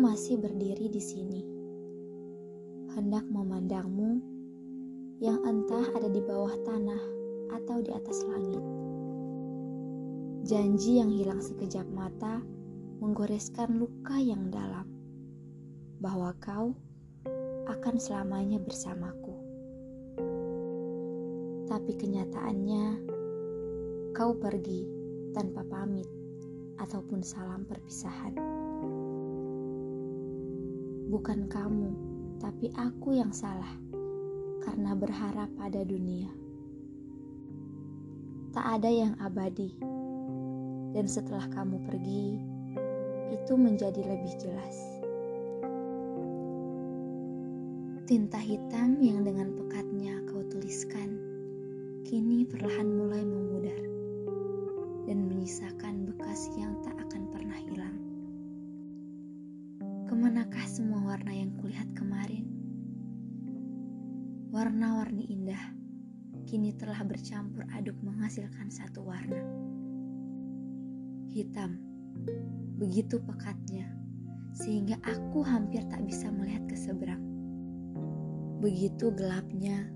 masih berdiri di sini, hendak memandangmu yang entah ada di bawah tanah atau di atas langit. Janji yang hilang sekejap mata menggoreskan luka yang dalam, bahwa kau akan selamanya bersamaku. Tapi kenyataannya, kau pergi tanpa pamit ataupun salam perpisahan. Bukan kamu, tapi aku yang salah karena berharap pada dunia. Tak ada yang abadi, dan setelah kamu pergi, itu menjadi lebih jelas. Tinta hitam yang dengan pekatnya kau tuliskan, kini perlahan mulai memudar dan menyisakan bekas yang tak Ke manakah semua warna yang kulihat kemarin? Warna-warni indah kini telah bercampur aduk menghasilkan satu warna. Hitam, begitu pekatnya, sehingga aku hampir tak bisa melihat ke seberang. Begitu gelapnya,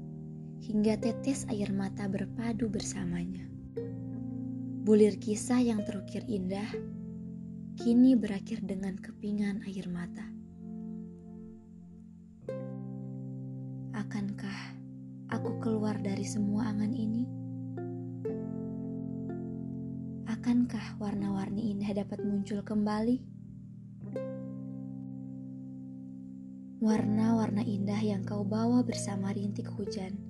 hingga tetes air mata berpadu bersamanya. Bulir kisah yang terukir indah, kini berakhir dengan kepingan air mata. Akankah aku keluar dari semua angan ini? Akankah warna-warni indah dapat muncul kembali? Warna-warna indah yang kau bawa bersama rintik hujan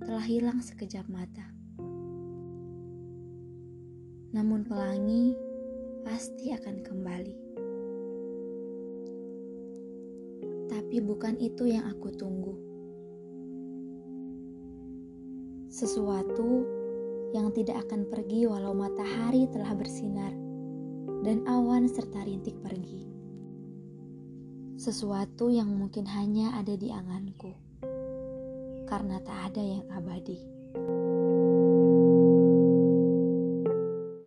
telah hilang sekejap mata. Namun pelangi pasti akan kembali. Tapi bukan itu yang aku tunggu sesuatu yang tidak akan pergi walau matahari telah bersinar dan awan serta rintik pergi. Sesuatu yang mungkin hanya ada di anganku, karena tak ada yang abadi.